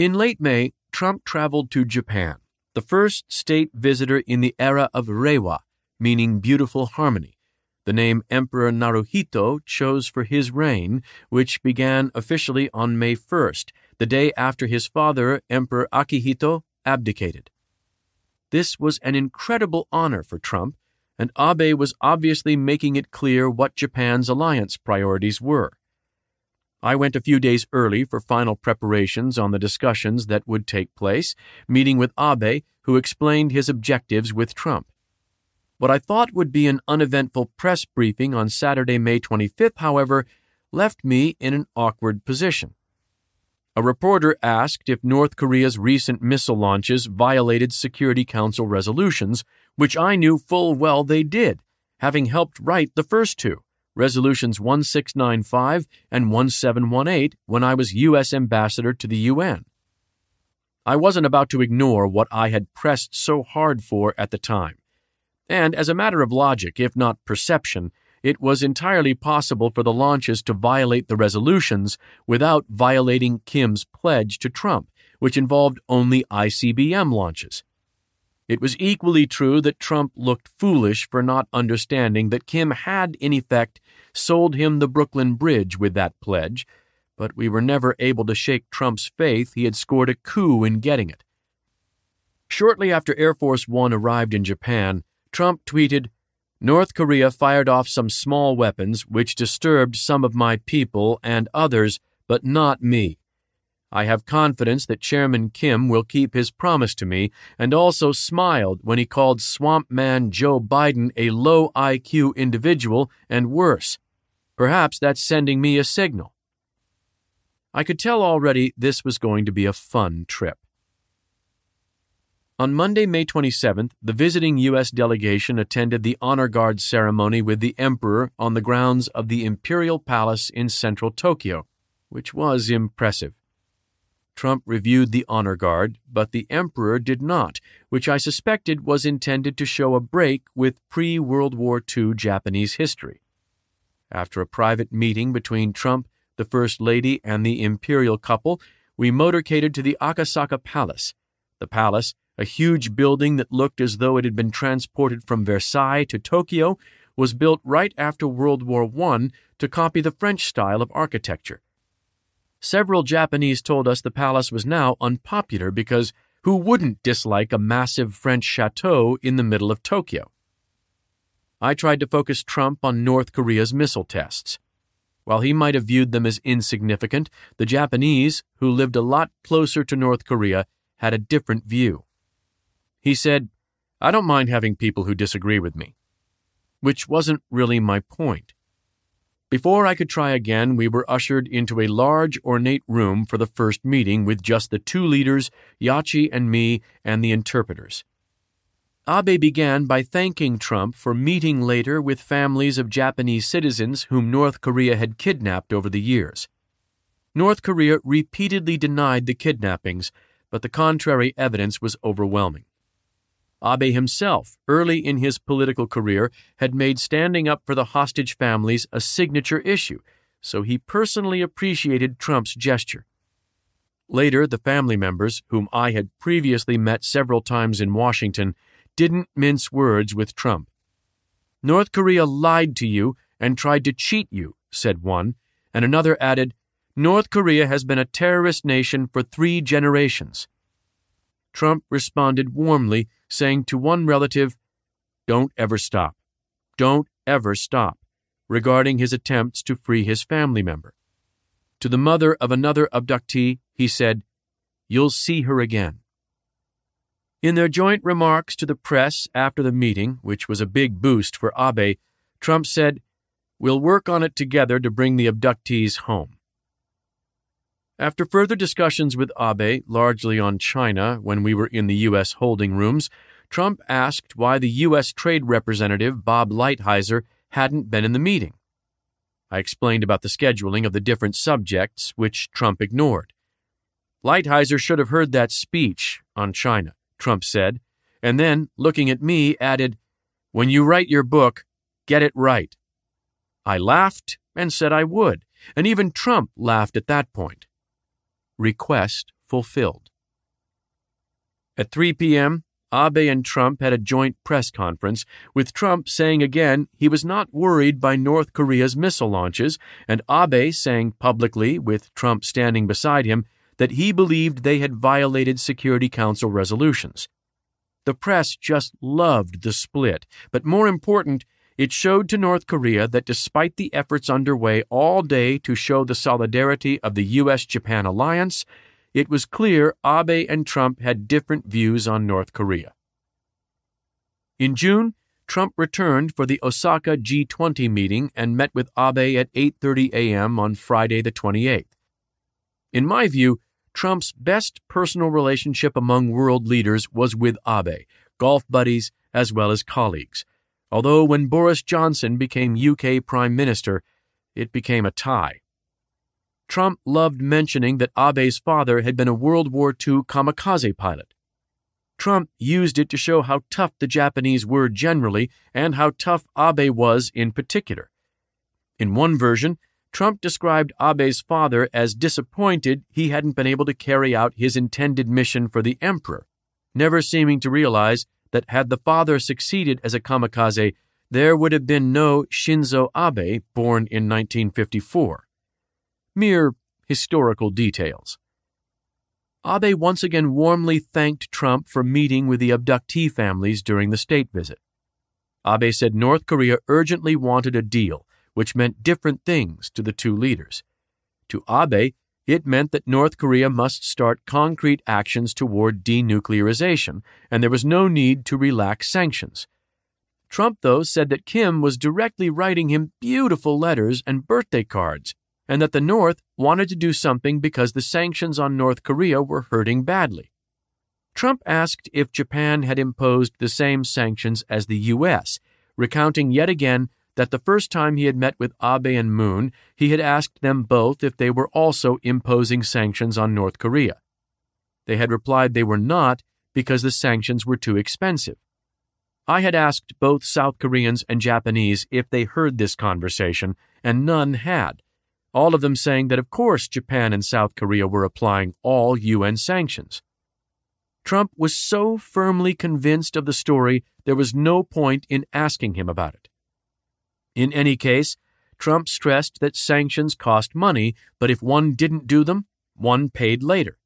In late May, Trump traveled to Japan, the first state visitor in the era of Reiwa, meaning beautiful harmony, the name Emperor Naruhito chose for his reign, which began officially on May 1st, the day after his father, Emperor Akihito, abdicated. This was an incredible honor for Trump, and Abe was obviously making it clear what Japan's alliance priorities were. I went a few days early for final preparations on the discussions that would take place, meeting with Abe, who explained his objectives with Trump. What I thought would be an uneventful press briefing on Saturday, May 25th, however, left me in an awkward position. A reporter asked if North Korea's recent missile launches violated Security Council resolutions, which I knew full well they did, having helped write the first two, Resolutions 1695 and 1718, when I was U.S. Ambassador to the UN. I wasn't about to ignore what I had pressed so hard for at the time. And as a matter of logic, if not perception, it was entirely possible for the launches to violate the resolutions without violating Kim's pledge to Trump, which involved only ICBM launches. It was equally true that Trump looked foolish for not understanding that Kim had, in effect, sold him the Brooklyn Bridge with that pledge, but we were never able to shake Trump's faith he had scored a coup in getting it. Shortly after Air Force One arrived in Japan, Trump tweeted, North Korea fired off some small weapons which disturbed some of my people and others, but not me. I have confidence that Chairman Kim will keep his promise to me and also smiled when he called swamp man Joe Biden a low IQ individual and worse. Perhaps that's sending me a signal. I could tell already this was going to be a fun trip. On Monday, May 27th, the visiting U.S. delegation attended the Honor Guard ceremony with the Emperor on the grounds of the Imperial Palace in central Tokyo, which was impressive. Trump reviewed the Honor Guard, but the Emperor did not, which I suspected was intended to show a break with pre World War II Japanese history. After a private meeting between Trump, the First Lady, and the imperial couple, we motorcaded to the Akasaka Palace. The palace, a huge building that looked as though it had been transported from Versailles to Tokyo was built right after World War I to copy the French style of architecture. Several Japanese told us the palace was now unpopular because who wouldn't dislike a massive French chateau in the middle of Tokyo? I tried to focus Trump on North Korea's missile tests. While he might have viewed them as insignificant, the Japanese, who lived a lot closer to North Korea, had a different view. He said, I don't mind having people who disagree with me. Which wasn't really my point. Before I could try again, we were ushered into a large, ornate room for the first meeting with just the two leaders, Yachi and me, and the interpreters. Abe began by thanking Trump for meeting later with families of Japanese citizens whom North Korea had kidnapped over the years. North Korea repeatedly denied the kidnappings, but the contrary evidence was overwhelming. Abe himself, early in his political career, had made standing up for the hostage families a signature issue, so he personally appreciated Trump's gesture. Later, the family members, whom I had previously met several times in Washington, didn't mince words with Trump. North Korea lied to you and tried to cheat you, said one, and another added, North Korea has been a terrorist nation for three generations. Trump responded warmly saying to one relative, Don't ever stop. Don't ever stop, regarding his attempts to free his family member. To the mother of another abductee, he said, You'll see her again. In their joint remarks to the press after the meeting, which was a big boost for Abe, Trump said, We'll work on it together to bring the abductees home. After further discussions with Abe, largely on China, when we were in the U.S. holding rooms, Trump asked why the U.S. Trade Representative Bob Lighthizer hadn't been in the meeting. I explained about the scheduling of the different subjects, which Trump ignored. Lighthizer should have heard that speech on China, Trump said, and then, looking at me, added, When you write your book, get it right. I laughed and said I would, and even Trump laughed at that point. Request fulfilled. At 3 p.m., Abe and Trump had a joint press conference, with Trump saying again he was not worried by North Korea's missile launches, and Abe saying publicly, with Trump standing beside him, that he believed they had violated Security Council resolutions. The press just loved the split, but more important, it showed to North Korea that despite the efforts underway all day to show the solidarity of the U.S. Japan alliance, it was clear Abe and Trump had different views on North Korea. In June, Trump returned for the Osaka G20 meeting and met with Abe at 8:30 a.m. on Friday the 28th. In my view, Trump's best personal relationship among world leaders was with Abe, golf buddies as well as colleagues. Although when Boris Johnson became UK Prime Minister, it became a tie. Trump loved mentioning that Abe's father had been a World War II kamikaze pilot. Trump used it to show how tough the Japanese were generally and how tough Abe was in particular. In one version, Trump described Abe's father as disappointed he hadn't been able to carry out his intended mission for the emperor, never seeming to realize that had the father succeeded as a kamikaze, there would have been no Shinzo Abe born in 1954 mere historical details. Abe once again warmly thanked Trump for meeting with the abductee families during the state visit. Abe said North Korea urgently wanted a deal, which meant different things to the two leaders. To Abe, it meant that North Korea must start concrete actions toward denuclearization, and there was no need to relax sanctions. Trump, though, said that Kim was directly writing him beautiful letters and birthday cards, and that the North wanted to do something because the sanctions on North Korea were hurting badly. Trump asked if Japan had imposed the same sanctions as the U.S., recounting yet again that the first time he had met with Abe and Moon, he had asked them both if they were also imposing sanctions on North Korea. They had replied they were not because the sanctions were too expensive. I had asked both South Koreans and Japanese if they heard this conversation, and none had, all of them saying that of course Japan and South Korea were applying all UN sanctions. Trump was so firmly convinced of the story there was no point in asking him about it. In any case, Trump stressed that sanctions cost money, but if one didn't do them, one paid later.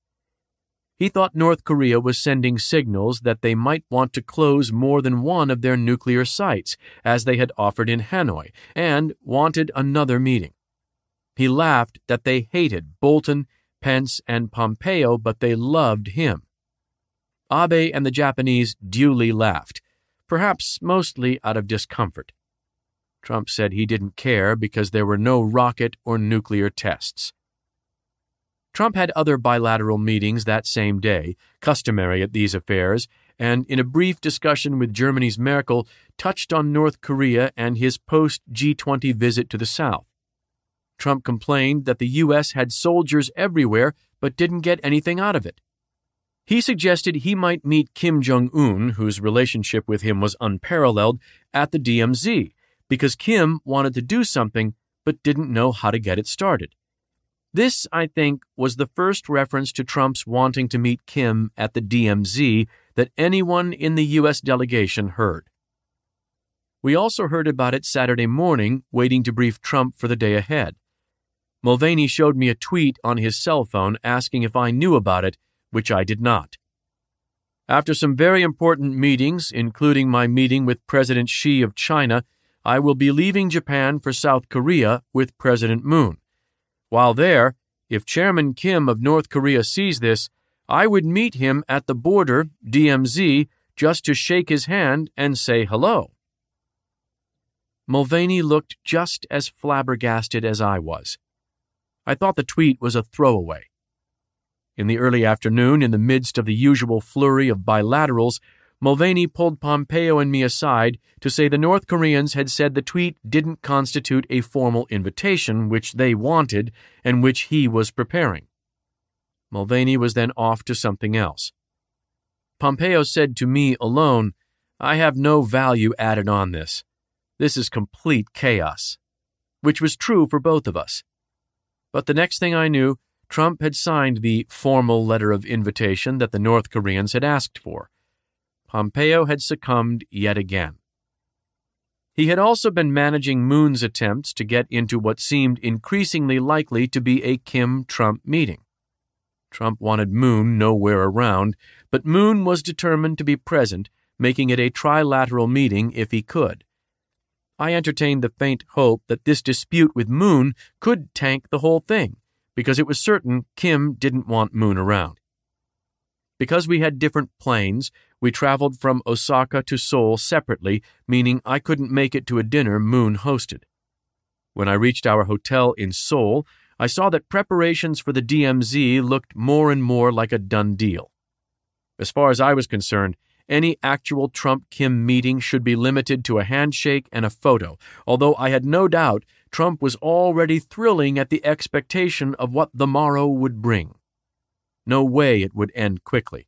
He thought North Korea was sending signals that they might want to close more than one of their nuclear sites, as they had offered in Hanoi, and wanted another meeting. He laughed that they hated Bolton, Pence, and Pompeo, but they loved him. Abe and the Japanese duly laughed, perhaps mostly out of discomfort. Trump said he didn't care because there were no rocket or nuclear tests. Trump had other bilateral meetings that same day, customary at these affairs, and in a brief discussion with Germany's Merkel, touched on North Korea and his post G20 visit to the South. Trump complained that the U.S. had soldiers everywhere but didn't get anything out of it. He suggested he might meet Kim Jong un, whose relationship with him was unparalleled, at the DMZ, because Kim wanted to do something but didn't know how to get it started. This, I think, was the first reference to Trump's wanting to meet Kim at the DMZ that anyone in the U.S. delegation heard. We also heard about it Saturday morning, waiting to brief Trump for the day ahead. Mulvaney showed me a tweet on his cell phone asking if I knew about it, which I did not. After some very important meetings, including my meeting with President Xi of China, I will be leaving Japan for South Korea with President Moon. While there, if Chairman Kim of North Korea sees this, I would meet him at the border, DMZ, just to shake his hand and say hello. Mulvaney looked just as flabbergasted as I was. I thought the tweet was a throwaway. In the early afternoon, in the midst of the usual flurry of bilaterals, Mulvaney pulled Pompeo and me aside to say the North Koreans had said the tweet didn't constitute a formal invitation, which they wanted and which he was preparing. Mulvaney was then off to something else. Pompeo said to me alone, I have no value added on this. This is complete chaos. Which was true for both of us. But the next thing I knew, Trump had signed the formal letter of invitation that the North Koreans had asked for. Pompeo had succumbed yet again. He had also been managing Moon's attempts to get into what seemed increasingly likely to be a Kim Trump meeting. Trump wanted Moon nowhere around, but Moon was determined to be present, making it a trilateral meeting if he could. I entertained the faint hope that this dispute with Moon could tank the whole thing, because it was certain Kim didn't want Moon around. Because we had different planes, we traveled from Osaka to Seoul separately, meaning I couldn't make it to a dinner Moon hosted. When I reached our hotel in Seoul, I saw that preparations for the DMZ looked more and more like a done deal. As far as I was concerned, any actual Trump Kim meeting should be limited to a handshake and a photo, although I had no doubt Trump was already thrilling at the expectation of what the morrow would bring. No way it would end quickly.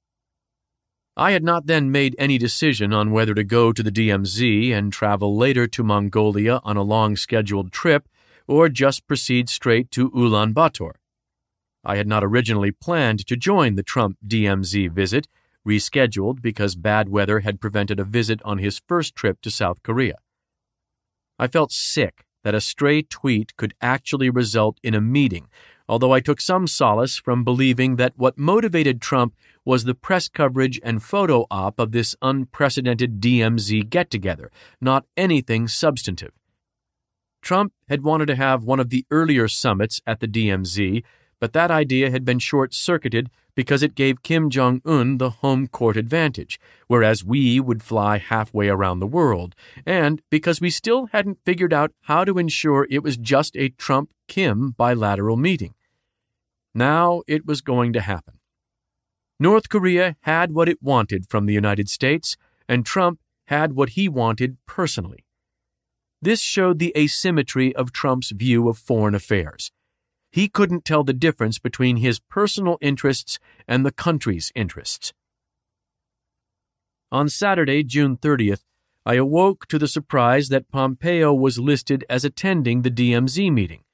I had not then made any decision on whether to go to the DMZ and travel later to Mongolia on a long scheduled trip or just proceed straight to Ulaanbaatar. I had not originally planned to join the Trump DMZ visit, rescheduled because bad weather had prevented a visit on his first trip to South Korea. I felt sick that a stray tweet could actually result in a meeting, although I took some solace from believing that what motivated Trump was the press coverage and photo op of this unprecedented DMZ get together, not anything substantive. Trump had wanted to have one of the earlier summits at the DMZ, but that idea had been short circuited because it gave Kim Jong un the home court advantage, whereas we would fly halfway around the world, and because we still hadn't figured out how to ensure it was just a Trump Kim bilateral meeting. Now it was going to happen. North Korea had what it wanted from the United States, and Trump had what he wanted personally. This showed the asymmetry of Trump's view of foreign affairs. He couldn't tell the difference between his personal interests and the country's interests. On Saturday, June 30th, I awoke to the surprise that Pompeo was listed as attending the DMZ meeting.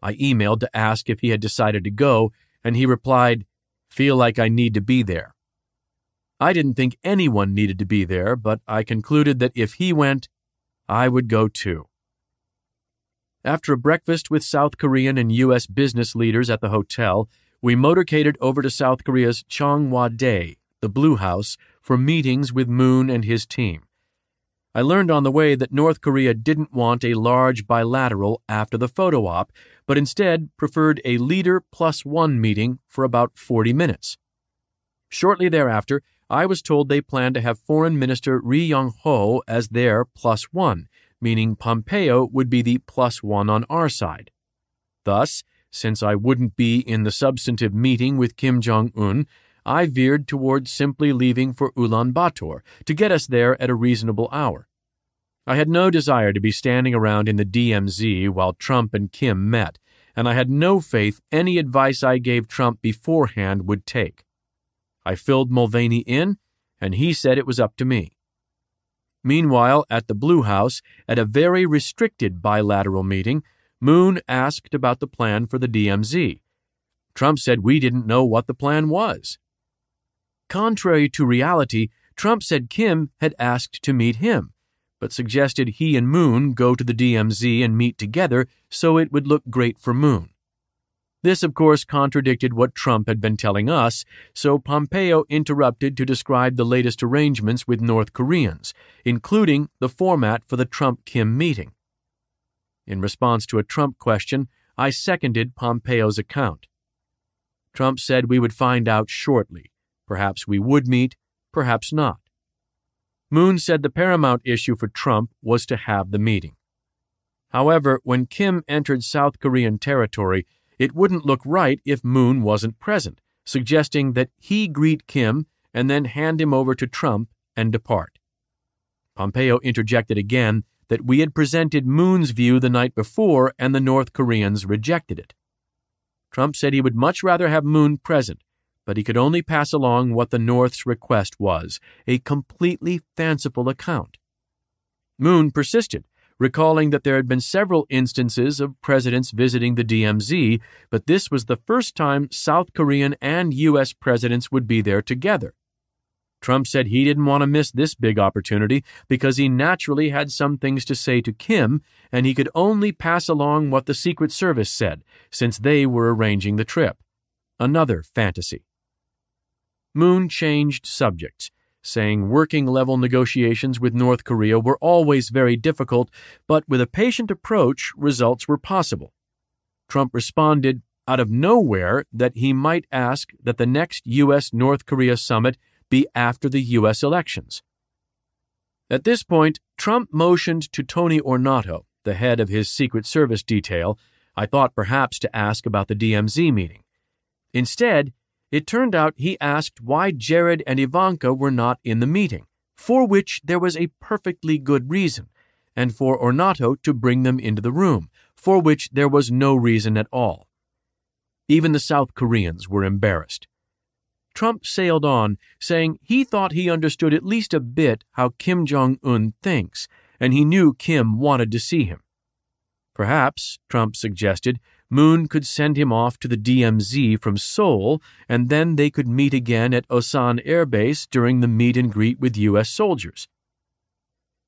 I emailed to ask if he had decided to go, and he replied, feel like I need to be there. I didn't think anyone needed to be there, but I concluded that if he went, I would go too. After a breakfast with South Korean and U.S. business leaders at the hotel, we motorcaded over to South Korea's Chonghwa-dae, the Blue House, for meetings with Moon and his team. I learned on the way that North Korea didn't want a large bilateral after the photo op, but instead preferred a leader plus one meeting for about 40 minutes. Shortly thereafter, I was told they planned to have Foreign Minister Ri Yong Ho as their plus one, meaning Pompeo would be the plus one on our side. Thus, since I wouldn't be in the substantive meeting with Kim Jong un, I veered toward simply leaving for Ulaanbaatar to get us there at a reasonable hour. I had no desire to be standing around in the DMZ while Trump and Kim met, and I had no faith any advice I gave Trump beforehand would take. I filled Mulvaney in, and he said it was up to me. Meanwhile, at the Blue House, at a very restricted bilateral meeting, Moon asked about the plan for the DMZ. Trump said we didn't know what the plan was. Contrary to reality, Trump said Kim had asked to meet him, but suggested he and Moon go to the DMZ and meet together so it would look great for Moon. This, of course, contradicted what Trump had been telling us, so Pompeo interrupted to describe the latest arrangements with North Koreans, including the format for the Trump Kim meeting. In response to a Trump question, I seconded Pompeo's account. Trump said we would find out shortly, Perhaps we would meet, perhaps not. Moon said the paramount issue for Trump was to have the meeting. However, when Kim entered South Korean territory, it wouldn't look right if Moon wasn't present, suggesting that he greet Kim and then hand him over to Trump and depart. Pompeo interjected again that we had presented Moon's view the night before and the North Koreans rejected it. Trump said he would much rather have Moon present but he could only pass along what the North's request was a completely fanciful account. Moon persisted, recalling that there had been several instances of presidents visiting the DMZ, but this was the first time South Korean and U.S. presidents would be there together. Trump said he didn't want to miss this big opportunity because he naturally had some things to say to Kim, and he could only pass along what the Secret Service said, since they were arranging the trip. Another fantasy. Moon changed subjects, saying working level negotiations with North Korea were always very difficult, but with a patient approach, results were possible. Trump responded out of nowhere that he might ask that the next U.S. North Korea summit be after the U.S. elections. At this point, Trump motioned to Tony Ornato, the head of his Secret Service detail, I thought perhaps to ask about the DMZ meeting. Instead, it turned out he asked why Jared and Ivanka were not in the meeting, for which there was a perfectly good reason, and for Ornato to bring them into the room, for which there was no reason at all. Even the South Koreans were embarrassed. Trump sailed on, saying he thought he understood at least a bit how Kim Jong un thinks, and he knew Kim wanted to see him. Perhaps, Trump suggested, Moon could send him off to the DMZ from Seoul, and then they could meet again at Osan Air Base during the meet and greet with U.S. soldiers.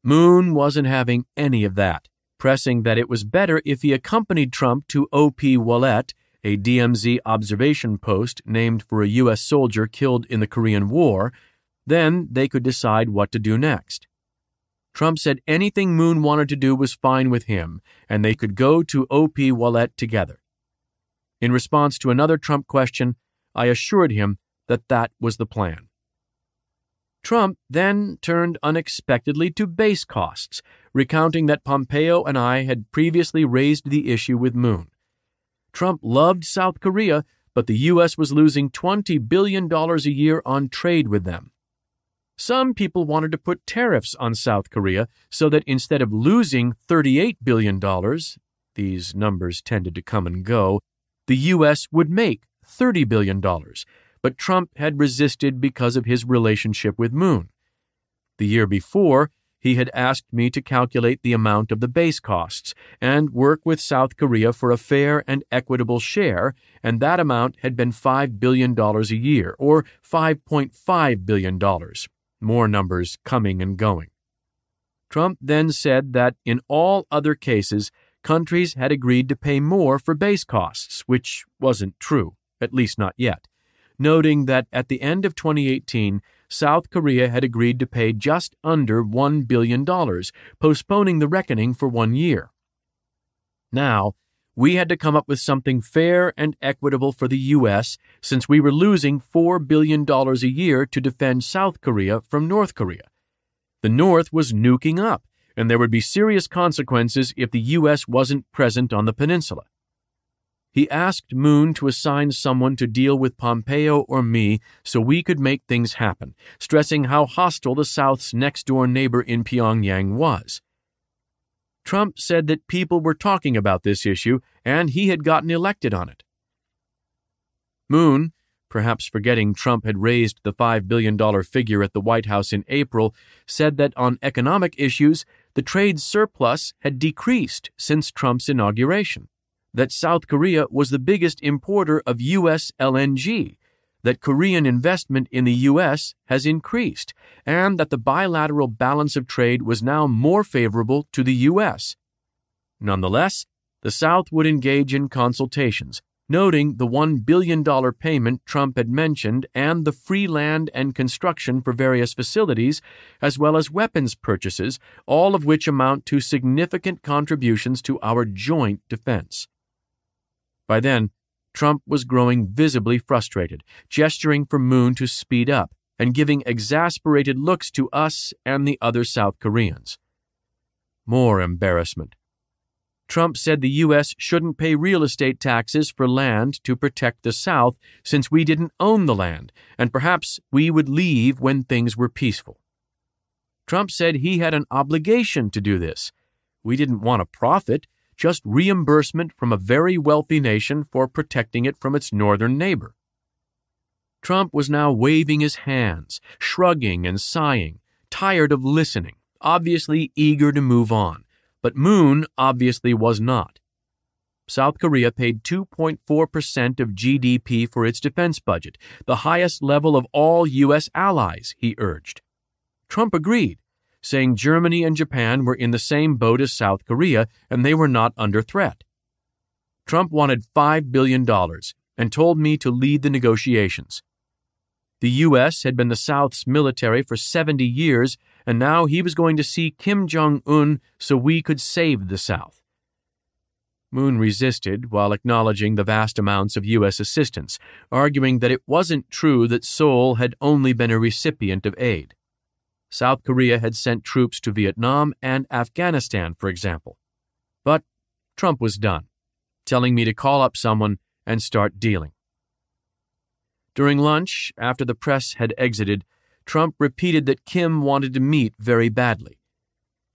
Moon wasn't having any of that, pressing that it was better if he accompanied Trump to OP Ouellette a DMZ observation post named for a U.S. soldier killed in the Korean War, then they could decide what to do next. Trump said anything Moon wanted to do was fine with him, and they could go to OP Ouellette together. In response to another Trump question, I assured him that that was the plan. Trump then turned unexpectedly to base costs, recounting that Pompeo and I had previously raised the issue with Moon. Trump loved South Korea, but the U.S. was losing $20 billion a year on trade with them. Some people wanted to put tariffs on South Korea so that instead of losing $38 billion, these numbers tended to come and go, the U.S. would make $30 billion. But Trump had resisted because of his relationship with Moon. The year before, he had asked me to calculate the amount of the base costs and work with South Korea for a fair and equitable share, and that amount had been $5 billion a year, or $5.5 billion, more numbers coming and going. Trump then said that in all other cases, countries had agreed to pay more for base costs, which wasn't true, at least not yet, noting that at the end of 2018, South Korea had agreed to pay just under $1 billion, postponing the reckoning for one year. Now, we had to come up with something fair and equitable for the U.S. since we were losing $4 billion a year to defend South Korea from North Korea. The North was nuking up, and there would be serious consequences if the U.S. wasn't present on the peninsula. He asked Moon to assign someone to deal with Pompeo or me so we could make things happen, stressing how hostile the South's next door neighbor in Pyongyang was. Trump said that people were talking about this issue and he had gotten elected on it. Moon, perhaps forgetting Trump had raised the $5 billion figure at the White House in April, said that on economic issues, the trade surplus had decreased since Trump's inauguration that South Korea was the biggest importer of U.S. LNG, that Korean investment in the U.S. has increased, and that the bilateral balance of trade was now more favorable to the U.S. Nonetheless, the South would engage in consultations, noting the $1 billion payment Trump had mentioned and the free land and construction for various facilities, as well as weapons purchases, all of which amount to significant contributions to our joint defense. By then, Trump was growing visibly frustrated, gesturing for Moon to speed up and giving exasperated looks to us and the other South Koreans. More embarrassment. Trump said the U.S. shouldn't pay real estate taxes for land to protect the South since we didn't own the land, and perhaps we would leave when things were peaceful. Trump said he had an obligation to do this. We didn't want a profit, just reimbursement from a very wealthy nation for protecting it from its northern neighbor. Trump was now waving his hands, shrugging and sighing, tired of listening, obviously eager to move on, but Moon obviously was not. South Korea paid 2.4% of GDP for its defense budget, the highest level of all U.S. allies, he urged. Trump agreed, saying Germany and Japan were in the same boat as South Korea and they were not under threat. Trump wanted $5 billion and told me to lead the negotiations. The U.S. had been the South's military for 70 years, and now he was going to see Kim Jong un so we could save the South. Moon resisted while acknowledging the vast amounts of U.S. assistance, arguing that it wasn't true that Seoul had only been a recipient of aid. South Korea had sent troops to Vietnam and Afghanistan, for example. But Trump was done, telling me to call up someone and start dealing. During lunch, after the press had exited, Trump repeated that Kim wanted to meet very badly.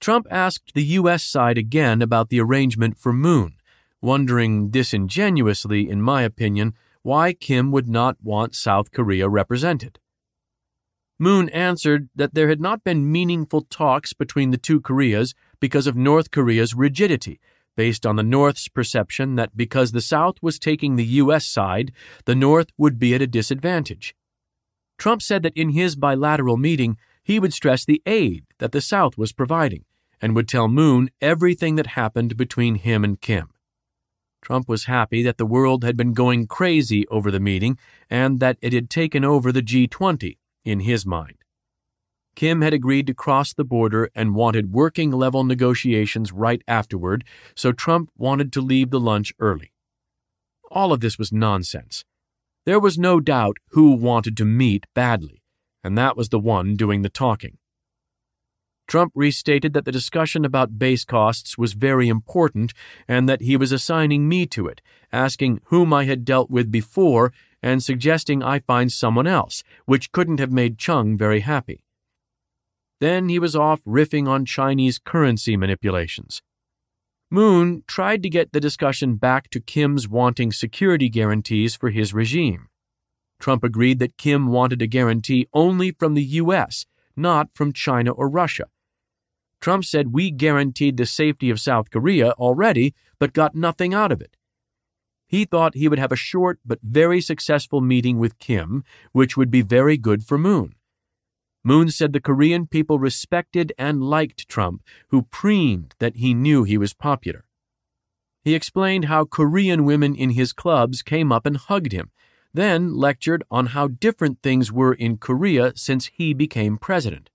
Trump asked the U.S. side again about the arrangement for Moon, wondering disingenuously, in my opinion, why Kim would not want South Korea represented. Moon answered that there had not been meaningful talks between the two Koreas because of North Korea's rigidity, based on the North's perception that because the South was taking the U.S. side, the North would be at a disadvantage. Trump said that in his bilateral meeting, he would stress the aid that the South was providing and would tell Moon everything that happened between him and Kim. Trump was happy that the world had been going crazy over the meeting and that it had taken over the G20 in his mind. Kim had agreed to cross the border and wanted working level negotiations right afterward, so Trump wanted to leave the lunch early. All of this was nonsense. There was no doubt who wanted to meet badly, and that was the one doing the talking. Trump restated that the discussion about base costs was very important and that he was assigning me to it, asking whom I had dealt with before and suggesting I find someone else, which couldn't have made Chung very happy. Then he was off riffing on Chinese currency manipulations. Moon tried to get the discussion back to Kim's wanting security guarantees for his regime. Trump agreed that Kim wanted a guarantee only from the U.S., not from China or Russia. Trump said we guaranteed the safety of South Korea already, but got nothing out of it. He thought he would have a short but very successful meeting with Kim, which would be very good for Moon. Moon said the Korean people respected and liked Trump, who preened that he knew he was popular. He explained how Korean women in his clubs came up and hugged him, then lectured on how different things were in Korea since he became president.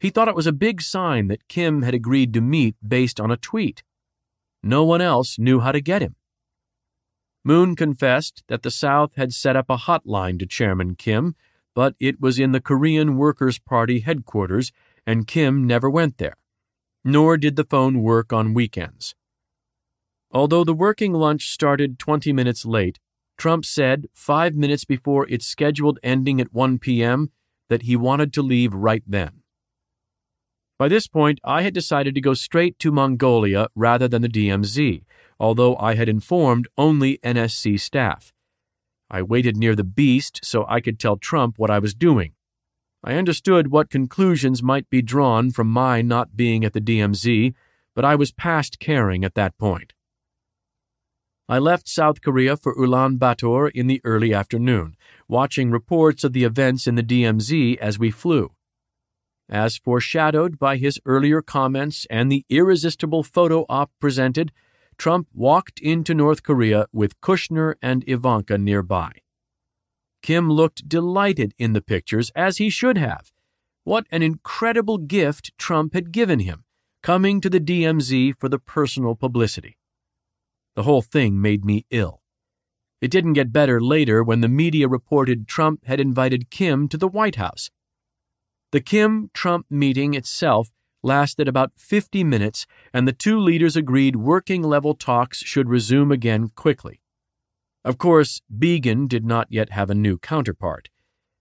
He thought it was a big sign that Kim had agreed to meet based on a tweet. No one else knew how to get him. Moon confessed that the South had set up a hotline to Chairman Kim, but it was in the Korean Workers' Party headquarters, and Kim never went there. Nor did the phone work on weekends. Although the working lunch started 20 minutes late, Trump said, five minutes before its scheduled ending at 1 p.m., that he wanted to leave right then. By this point, I had decided to go straight to Mongolia rather than the DMZ, although I had informed only NSC staff. I waited near the beast so I could tell Trump what I was doing. I understood what conclusions might be drawn from my not being at the DMZ, but I was past caring at that point. I left South Korea for Ulaanbaatar in the early afternoon, watching reports of the events in the DMZ as we flew. As foreshadowed by his earlier comments and the irresistible photo op presented, Trump walked into North Korea with Kushner and Ivanka nearby. Kim looked delighted in the pictures, as he should have. What an incredible gift Trump had given him, coming to the DMZ for the personal publicity. The whole thing made me ill. It didn't get better later when the media reported Trump had invited Kim to the White House. The Kim Trump meeting itself lasted about 50 minutes, and the two leaders agreed working level talks should resume again quickly. Of course, Biegun did not yet have a new counterpart.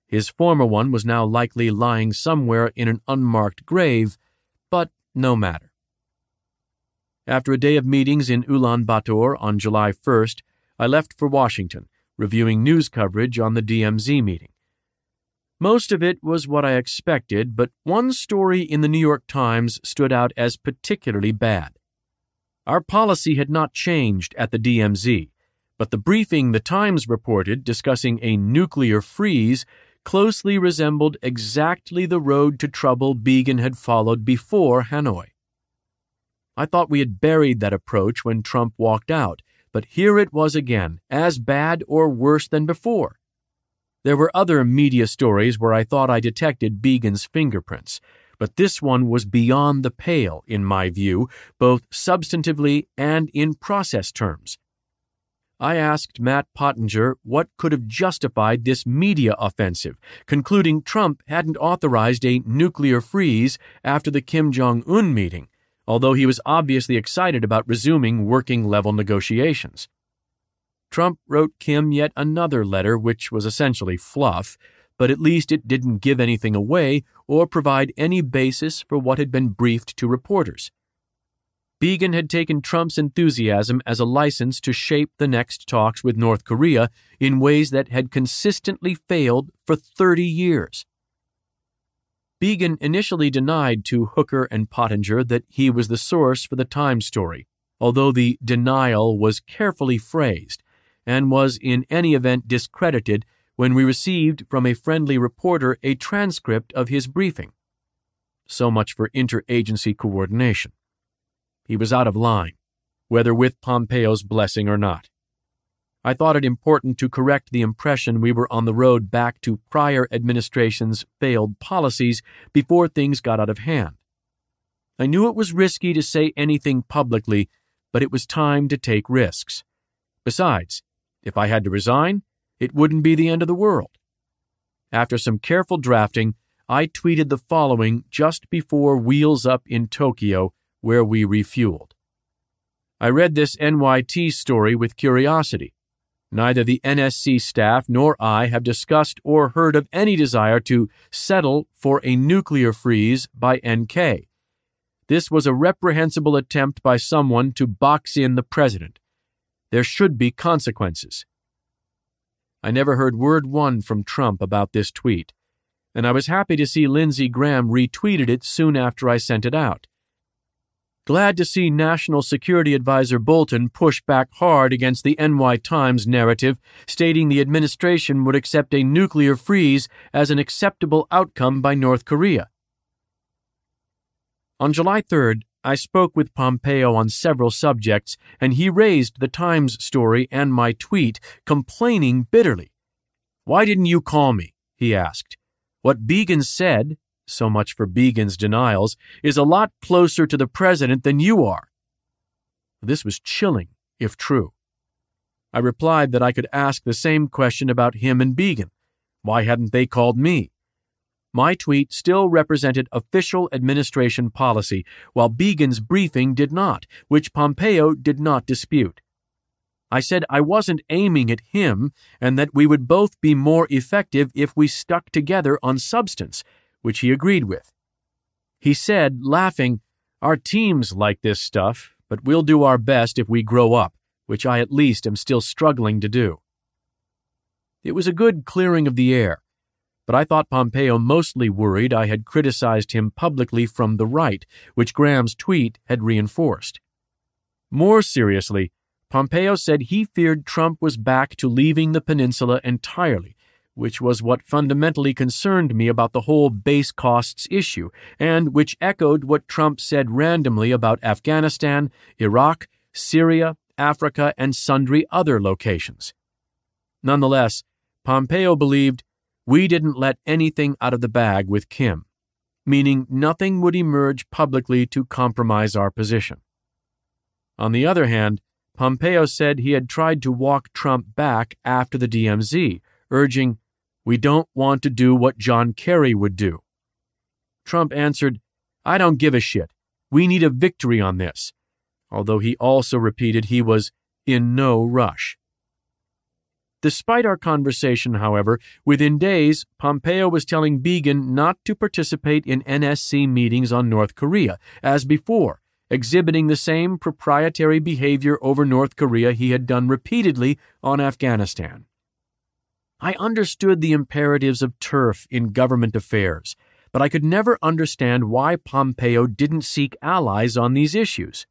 His former one was now likely lying somewhere in an unmarked grave, but no matter. After a day of meetings in Ulaanbaatar on July 1st, I left for Washington, reviewing news coverage on the DMZ meeting. Most of it was what I expected, but one story in the New York Times stood out as particularly bad. Our policy had not changed at the DMZ, but the briefing the Times reported discussing a nuclear freeze closely resembled exactly the road to trouble Biegun had followed before Hanoi. I thought we had buried that approach when Trump walked out, but here it was again, as bad or worse than before. There were other media stories where I thought I detected Biegun's fingerprints, but this one was beyond the pale, in my view, both substantively and in process terms. I asked Matt Pottinger what could have justified this media offensive, concluding Trump hadn't authorized a nuclear freeze after the Kim Jong un meeting, although he was obviously excited about resuming working level negotiations. Trump wrote Kim yet another letter, which was essentially fluff, but at least it didn't give anything away or provide any basis for what had been briefed to reporters. Biegun had taken Trump's enthusiasm as a license to shape the next talks with North Korea in ways that had consistently failed for 30 years. Biegun initially denied to Hooker and Pottinger that he was the source for the Time story, although the denial was carefully phrased and was in any event discredited when we received from a friendly reporter a transcript of his briefing. So much for interagency coordination. He was out of line, whether with Pompeo's blessing or not. I thought it important to correct the impression we were on the road back to prior administration's failed policies before things got out of hand. I knew it was risky to say anything publicly, but it was time to take risks. Besides, if I had to resign, it wouldn't be the end of the world. After some careful drafting, I tweeted the following just before Wheels Up in Tokyo where we refueled. I read this NYT story with curiosity. Neither the NSC staff nor I have discussed or heard of any desire to settle for a nuclear freeze by NK. This was a reprehensible attempt by someone to box in the president. There should be consequences. I never heard word one from Trump about this tweet, and I was happy to see Lindsey Graham retweeted it soon after I sent it out. Glad to see National Security Advisor Bolton push back hard against the NY Times narrative, stating the administration would accept a nuclear freeze as an acceptable outcome by North Korea. On July 3rd, I spoke with Pompeo on several subjects, and he raised the Times story and my tweet, complaining bitterly. Why didn't you call me? he asked. What Biegun said, so much for Biegun's denials, is a lot closer to the president than you are. This was chilling, if true. I replied that I could ask the same question about him and Biegun. Why hadn't they called me? My tweet still represented official administration policy, while Biegun's briefing did not, which Pompeo did not dispute. I said I wasn't aiming at him and that we would both be more effective if we stuck together on substance which he agreed with. He said, laughing, Our teams like this stuff, but we'll do our best if we grow up, which I at least am still struggling to do. It was a good clearing of the air, but I thought Pompeo mostly worried I had criticized him publicly from the right, which Graham's tweet had reinforced. More seriously, Pompeo said he feared Trump was back to leaving the peninsula entirely which was what fundamentally concerned me about the whole base costs issue, and which echoed what Trump said randomly about Afghanistan, Iraq, Syria, Africa, and sundry other locations. Nonetheless, Pompeo believed we didn't let anything out of the bag with Kim, meaning nothing would emerge publicly to compromise our position. On the other hand, Pompeo said he had tried to walk Trump back after the DMZ, urging, we don't want to do what John Kerry would do. Trump answered, I don't give a shit. We need a victory on this, although he also repeated he was in no rush. Despite our conversation, however, within days, Pompeo was telling Biegun not to participate in NSC meetings on North Korea, as before, exhibiting the same proprietary behavior over North Korea he had done repeatedly on Afghanistan. I understood the imperatives of turf in government affairs, but I could never understand why Pompeo didn't seek allies on these issues.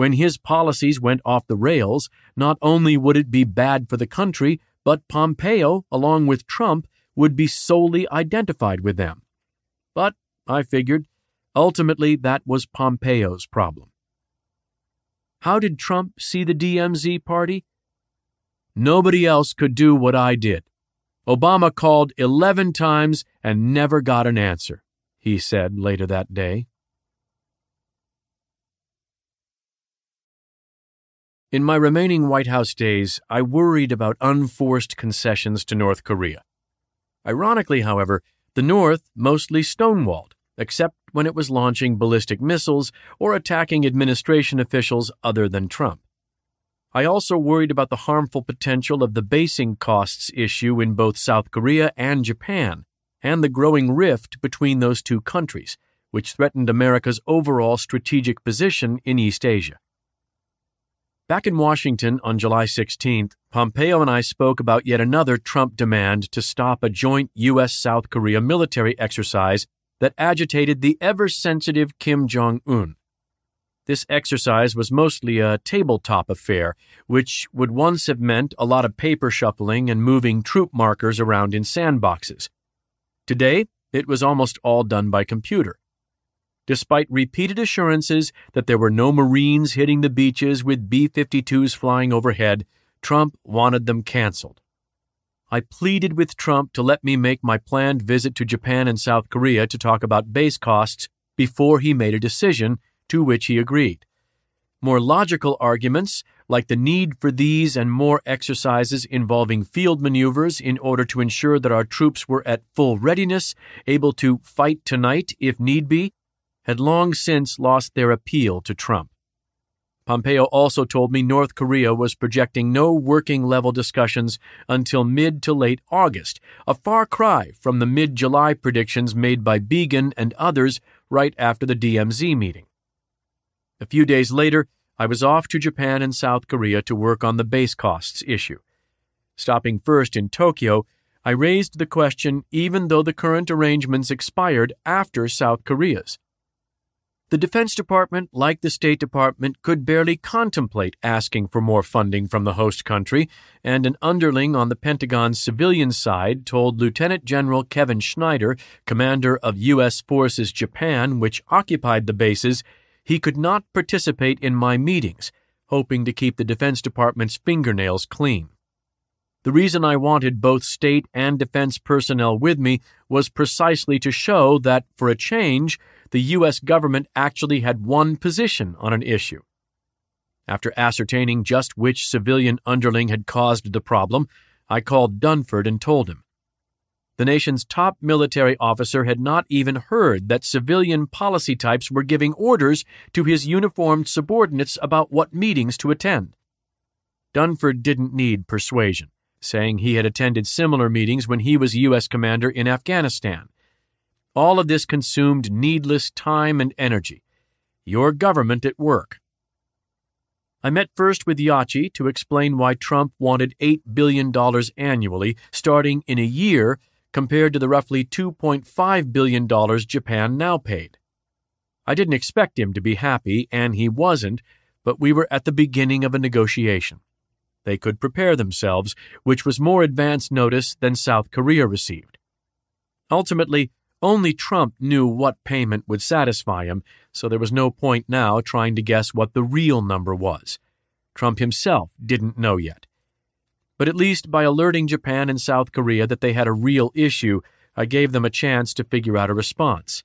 When his policies went off the rails, not only would it be bad for the country, but Pompeo, along with Trump, would be solely identified with them. But, I figured, ultimately that was Pompeo's problem. How did Trump see the DMZ party? Nobody else could do what I did. Obama called 11 times and never got an answer, he said later that day. In my remaining White House days, I worried about unforced concessions to North Korea. Ironically, however, the North mostly stonewalled, except when it was launching ballistic missiles or attacking administration officials other than Trump. I also worried about the harmful potential of the basing costs issue in both South Korea and Japan, and the growing rift between those two countries, which threatened America's overall strategic position in East Asia. Back in Washington on July 16th, Pompeo and I spoke about yet another Trump demand to stop a joint U.S. South Korea military exercise that agitated the ever sensitive Kim Jong un. This exercise was mostly a tabletop affair, which would once have meant a lot of paper shuffling and moving troop markers around in sandboxes. Today, it was almost all done by computer. Despite repeated assurances that there were no Marines hitting the beaches with B 52s flying overhead, Trump wanted them canceled. I pleaded with Trump to let me make my planned visit to Japan and South Korea to talk about base costs before he made a decision, to which he agreed. More logical arguments, like the need for these and more exercises involving field maneuvers in order to ensure that our troops were at full readiness, able to fight tonight if need be, had long since lost their appeal to Trump. Pompeo also told me North Korea was projecting no working level discussions until mid to late August, a far cry from the mid July predictions made by Biegun and others right after the DMZ meeting. A few days later, I was off to Japan and South Korea to work on the base costs issue. Stopping first in Tokyo, I raised the question even though the current arrangements expired after South Korea's. The Defense Department, like the State Department, could barely contemplate asking for more funding from the host country, and an underling on the Pentagon's civilian side told Lieutenant General Kevin Schneider, commander of U.S. Forces Japan, which occupied the bases, he could not participate in my meetings, hoping to keep the Defense Department's fingernails clean. The reason I wanted both state and defense personnel with me was precisely to show that, for a change, the U.S. government actually had one position on an issue. After ascertaining just which civilian underling had caused the problem, I called Dunford and told him. The nation's top military officer had not even heard that civilian policy types were giving orders to his uniformed subordinates about what meetings to attend. Dunford didn't need persuasion, saying he had attended similar meetings when he was U.S. commander in Afghanistan all of this consumed needless time and energy. Your government at work. I met first with Yachi to explain why Trump wanted $8 billion annually starting in a year compared to the roughly $2.5 billion Japan now paid. I didn't expect him to be happy, and he wasn't, but we were at the beginning of a negotiation. They could prepare themselves, which was more advance notice than South Korea received. Ultimately, only Trump knew what payment would satisfy him, so there was no point now trying to guess what the real number was. Trump himself didn't know yet. But at least by alerting Japan and South Korea that they had a real issue, I gave them a chance to figure out a response.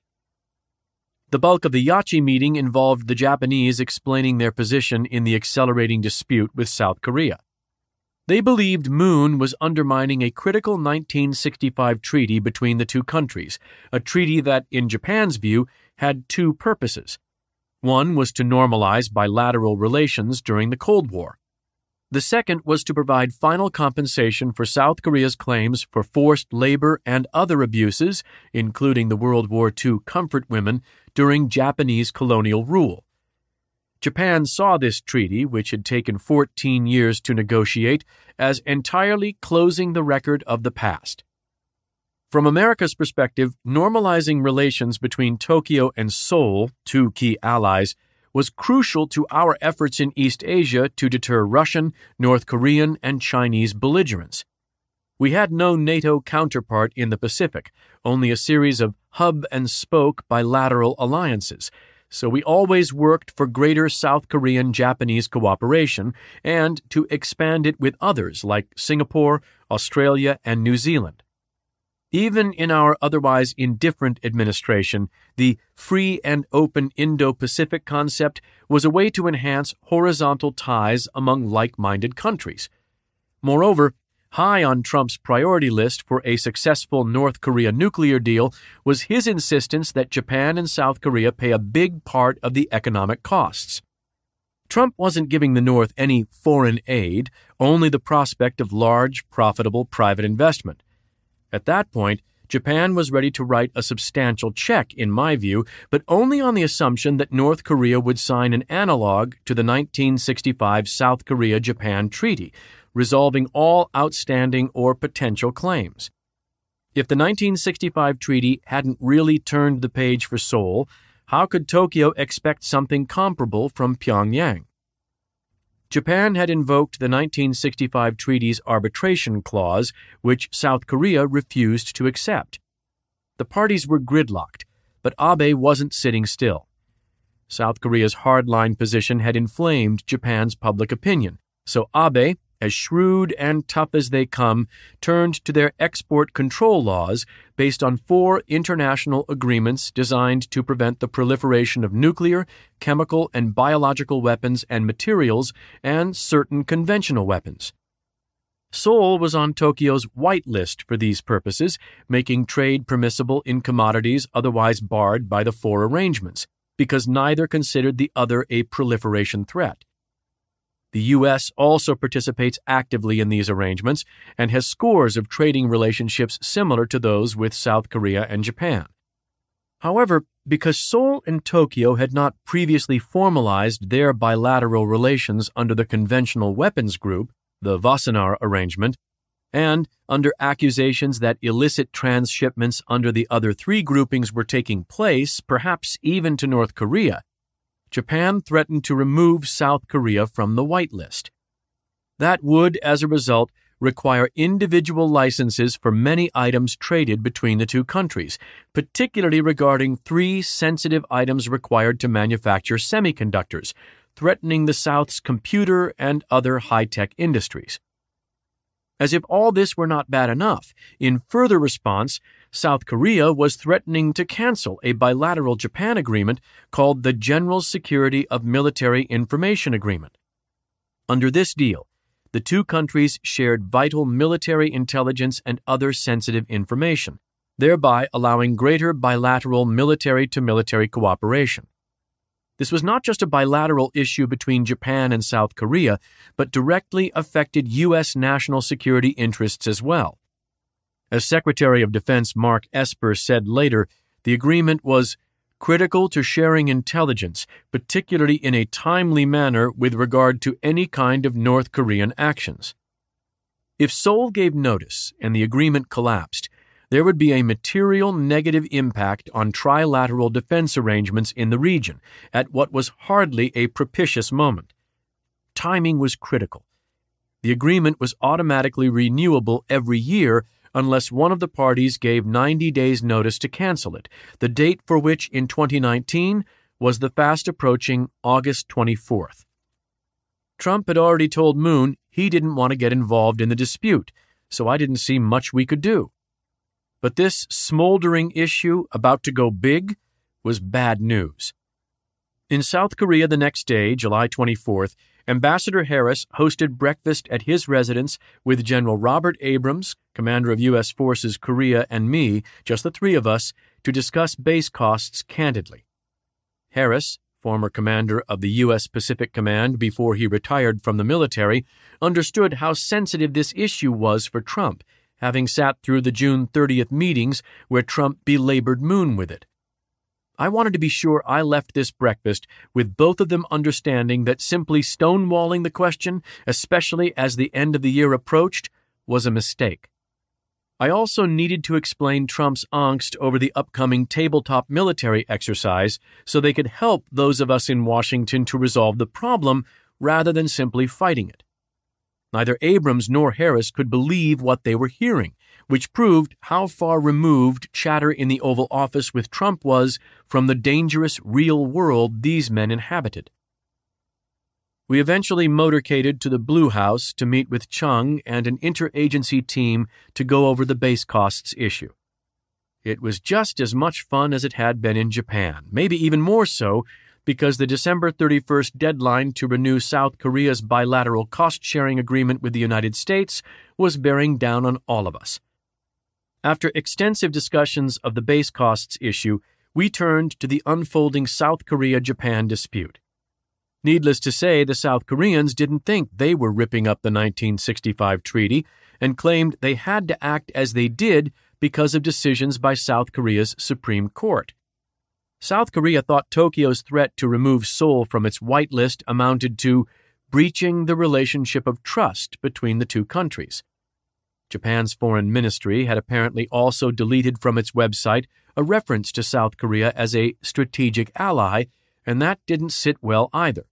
The bulk of the Yachi meeting involved the Japanese explaining their position in the accelerating dispute with South Korea. They believed Moon was undermining a critical 1965 treaty between the two countries, a treaty that, in Japan's view, had two purposes. One was to normalize bilateral relations during the Cold War. The second was to provide final compensation for South Korea's claims for forced labor and other abuses, including the World War II comfort women, during Japanese colonial rule. Japan saw this treaty, which had taken 14 years to negotiate, as entirely closing the record of the past. From America's perspective, normalizing relations between Tokyo and Seoul, two key allies, was crucial to our efforts in East Asia to deter Russian, North Korean, and Chinese belligerents. We had no NATO counterpart in the Pacific, only a series of hub and spoke bilateral alliances, so we always worked for greater South Korean Japanese cooperation and to expand it with others like Singapore, Australia, and New Zealand. Even in our otherwise indifferent administration, the free and open Indo Pacific concept was a way to enhance horizontal ties among like minded countries. Moreover, high on Trump's priority list for a successful North Korea nuclear deal was his insistence that Japan and South Korea pay a big part of the economic costs. Trump wasn't giving the North any foreign aid, only the prospect of large, profitable private investment. At that point, Japan was ready to write a substantial check, in my view, but only on the assumption that North Korea would sign an analog to the 1965 South Korea Japan Treaty, resolving all outstanding or potential claims. If the 1965 treaty hadn't really turned the page for Seoul, how could Tokyo expect something comparable from Pyongyang? Japan had invoked the 1965 treaty's arbitration clause, which South Korea refused to accept. The parties were gridlocked, but Abe wasn't sitting still. South Korea's hardline position had inflamed Japan's public opinion, so Abe, as shrewd and tough as they come, turned to their export control laws based on four international agreements designed to prevent the proliferation of nuclear, chemical, and biological weapons and materials and certain conventional weapons. Seoul was on Tokyo's white list for these purposes, making trade permissible in commodities otherwise barred by the four arrangements, because neither considered the other a proliferation threat. The U.S. also participates actively in these arrangements and has scores of trading relationships similar to those with South Korea and Japan. However, because Seoul and Tokyo had not previously formalized their bilateral relations under the Conventional Weapons Group, the Wassenaar Arrangement, and under accusations that illicit transshipments under the other three groupings were taking place, perhaps even to North Korea, Japan threatened to remove South Korea from the whitelist. That would, as a result, require individual licenses for many items traded between the two countries, particularly regarding three sensitive items required to manufacture semiconductors, threatening the South's computer and other high tech industries. As if all this were not bad enough, in further response, South Korea was threatening to cancel a bilateral Japan agreement called the General Security of Military Information Agreement. Under this deal, the two countries shared vital military intelligence and other sensitive information, thereby allowing greater bilateral military to military cooperation. This was not just a bilateral issue between Japan and South Korea, but directly affected U.S. national security interests as well. As Secretary of Defense Mark Esper said later, the agreement was critical to sharing intelligence, particularly in a timely manner with regard to any kind of North Korean actions. If Seoul gave notice and the agreement collapsed, there would be a material negative impact on trilateral defense arrangements in the region at what was hardly a propitious moment. Timing was critical. The agreement was automatically renewable every year unless one of the parties gave 90 days' notice to cancel it, the date for which in 2019 was the fast approaching August 24th. Trump had already told Moon he didn't want to get involved in the dispute, so I didn't see much we could do. But this smoldering issue about to go big was bad news. In South Korea the next day, July 24th, Ambassador Harris hosted breakfast at his residence with General Robert Abrams, commander of U.S. Forces Korea, and me, just the three of us, to discuss base costs candidly. Harris, former commander of the U.S. Pacific Command before he retired from the military, understood how sensitive this issue was for Trump, having sat through the June 30th meetings where Trump belabored Moon with it. I wanted to be sure I left this breakfast with both of them understanding that simply stonewalling the question, especially as the end of the year approached, was a mistake. I also needed to explain Trump's angst over the upcoming tabletop military exercise so they could help those of us in Washington to resolve the problem rather than simply fighting it. Neither Abrams nor Harris could believe what they were hearing, which proved how far removed chatter in the Oval Office with Trump was from the dangerous real world these men inhabited. We eventually motorcaded to the Blue House to meet with Chung and an interagency team to go over the base costs issue. It was just as much fun as it had been in Japan, maybe even more so, because the December 31st deadline to renew South Korea's bilateral cost sharing agreement with the United States was bearing down on all of us. After extensive discussions of the base costs issue, we turned to the unfolding South Korea Japan dispute. Needless to say, the South Koreans didn't think they were ripping up the 1965 treaty and claimed they had to act as they did because of decisions by South Korea's Supreme Court. South Korea thought Tokyo's threat to remove Seoul from its whitelist amounted to breaching the relationship of trust between the two countries. Japan's foreign ministry had apparently also deleted from its website a reference to South Korea as a strategic ally, and that didn't sit well either.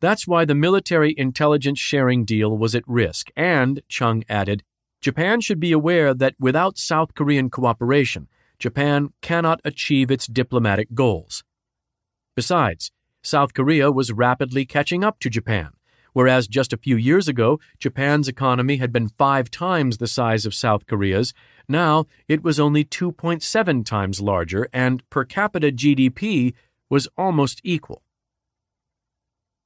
That's why the military intelligence sharing deal was at risk, and, Chung added, Japan should be aware that without South Korean cooperation, Japan cannot achieve its diplomatic goals. Besides, South Korea was rapidly catching up to Japan, whereas just a few years ago, Japan's economy had been five times the size of South Korea's. Now it was only 2.7 times larger, and per capita GDP was almost equal.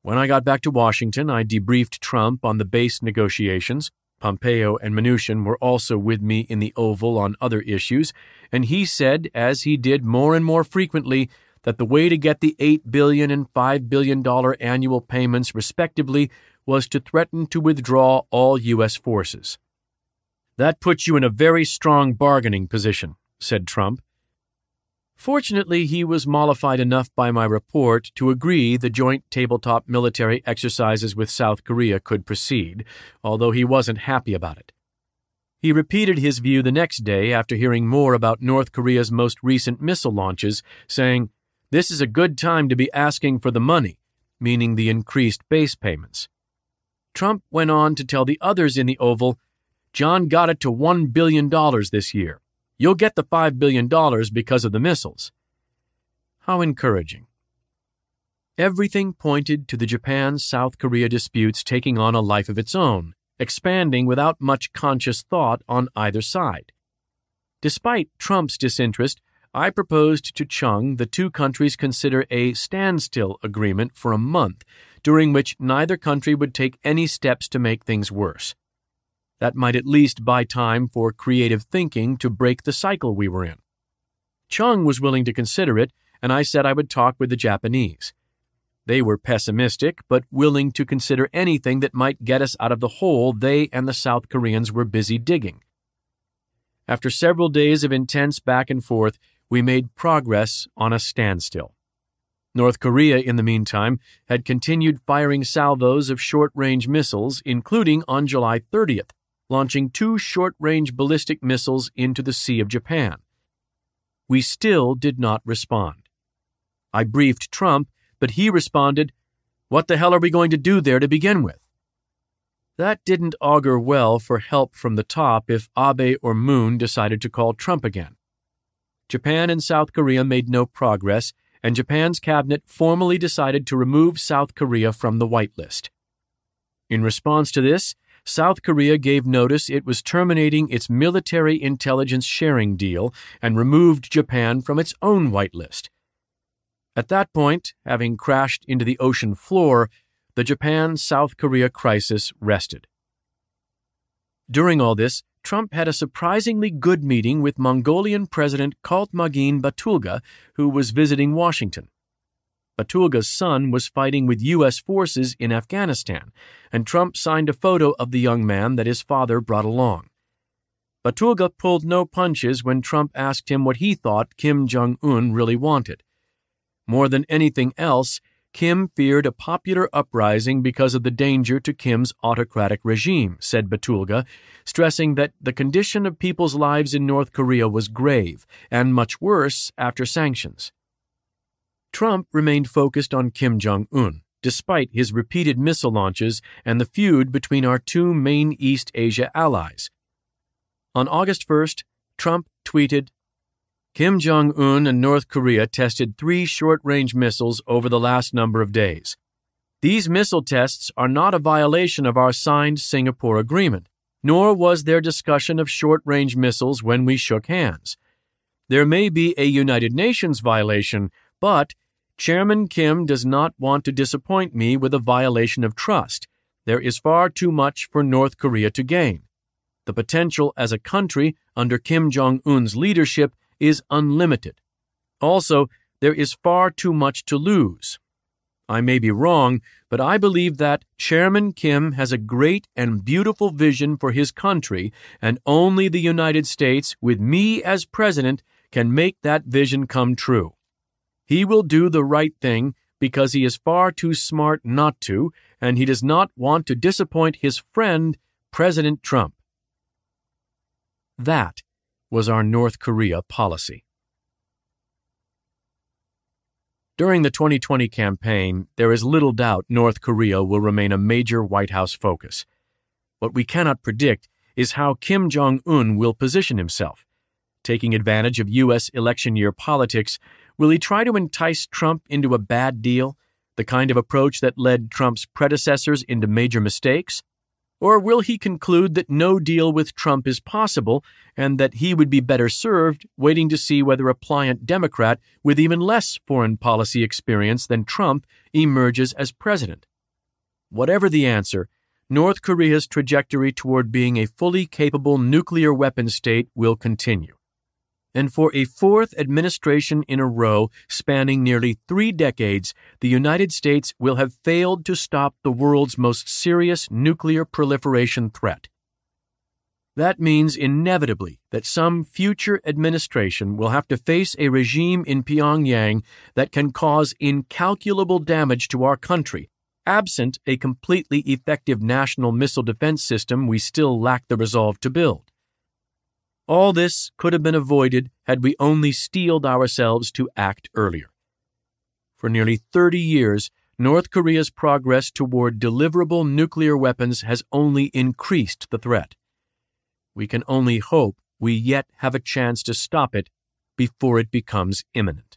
When I got back to Washington, I debriefed Trump on the base negotiations. Pompeo and Mnuchin were also with me in the Oval on other issues, and he said, as he did more and more frequently, that the way to get the $8 billion and $5 billion annual payments, respectively, was to threaten to withdraw all U.S. forces. That puts you in a very strong bargaining position, said Trump, Fortunately, he was mollified enough by my report to agree the joint tabletop military exercises with South Korea could proceed, although he wasn't happy about it. He repeated his view the next day after hearing more about North Korea's most recent missile launches, saying, This is a good time to be asking for the money, meaning the increased base payments. Trump went on to tell the others in the Oval, John got it to $1 billion this year. You'll get the $5 billion because of the missiles. How encouraging. Everything pointed to the Japan South Korea disputes taking on a life of its own, expanding without much conscious thought on either side. Despite Trump's disinterest, I proposed to Chung the two countries consider a standstill agreement for a month, during which neither country would take any steps to make things worse. That might at least buy time for creative thinking to break the cycle we were in. Chung was willing to consider it, and I said I would talk with the Japanese. They were pessimistic, but willing to consider anything that might get us out of the hole they and the South Koreans were busy digging. After several days of intense back and forth, we made progress on a standstill. North Korea, in the meantime, had continued firing salvos of short range missiles, including on July 30th, launching two short range ballistic missiles into the Sea of Japan. We still did not respond. I briefed Trump, but he responded, What the hell are we going to do there to begin with? That didn't augur well for help from the top if Abe or Moon decided to call Trump again. Japan and South Korea made no progress, and Japan's cabinet formally decided to remove South Korea from the whitelist. In response to this, South Korea gave notice it was terminating its military intelligence sharing deal and removed Japan from its own whitelist. At that point, having crashed into the ocean floor, the Japan South Korea crisis rested. During all this, Trump had a surprisingly good meeting with Mongolian President Khaltmaagiin Battulga, who was visiting Washington. Battulga's son was fighting with U.S. forces in Afghanistan, and Trump signed a photo of the young man that his father brought along. Batulga pulled no punches when Trump asked him what he thought Kim Jong un really wanted. More than anything else, Kim feared a popular uprising because of the danger to Kim's autocratic regime, said Battulga, stressing that the condition of people's lives in North Korea was grave and much worse after sanctions. Trump remained focused on Kim Jong un, despite his repeated missile launches and the feud between our two main East Asia allies. On August 1st, Trump tweeted Kim Jong un and North Korea tested three short range missiles over the last number of days. These missile tests are not a violation of our signed Singapore Agreement, nor was there discussion of short range missiles when we shook hands. There may be a United Nations violation, but Chairman Kim does not want to disappoint me with a violation of trust. There is far too much for North Korea to gain. The potential as a country under Kim Jong un's leadership is unlimited. Also, there is far too much to lose. I may be wrong, but I believe that Chairman Kim has a great and beautiful vision for his country, and only the United States, with me as president, can make that vision come true. He will do the right thing because he is far too smart not to, and he does not want to disappoint his friend, President Trump. That was our North Korea policy. During the 2020 campaign, there is little doubt North Korea will remain a major White House focus. What we cannot predict is how Kim Jong un will position himself. Taking advantage of U.S. election year politics, Will he try to entice Trump into a bad deal, the kind of approach that led Trump's predecessors into major mistakes? Or will he conclude that no deal with Trump is possible and that he would be better served waiting to see whether a pliant Democrat with even less foreign policy experience than Trump emerges as president? Whatever the answer, North Korea's trajectory toward being a fully capable nuclear weapon state will continue and for a fourth administration in a row spanning nearly three decades, the United States will have failed to stop the world's most serious nuclear proliferation threat. That means inevitably that some future administration will have to face a regime in Pyongyang that can cause incalculable damage to our country, absent a completely effective national missile defense system we still lack the resolve to build. All this could have been avoided had we only steeled ourselves to act earlier. For nearly 30 years, North Korea's progress toward deliverable nuclear weapons has only increased the threat. We can only hope we yet have a chance to stop it before it becomes imminent.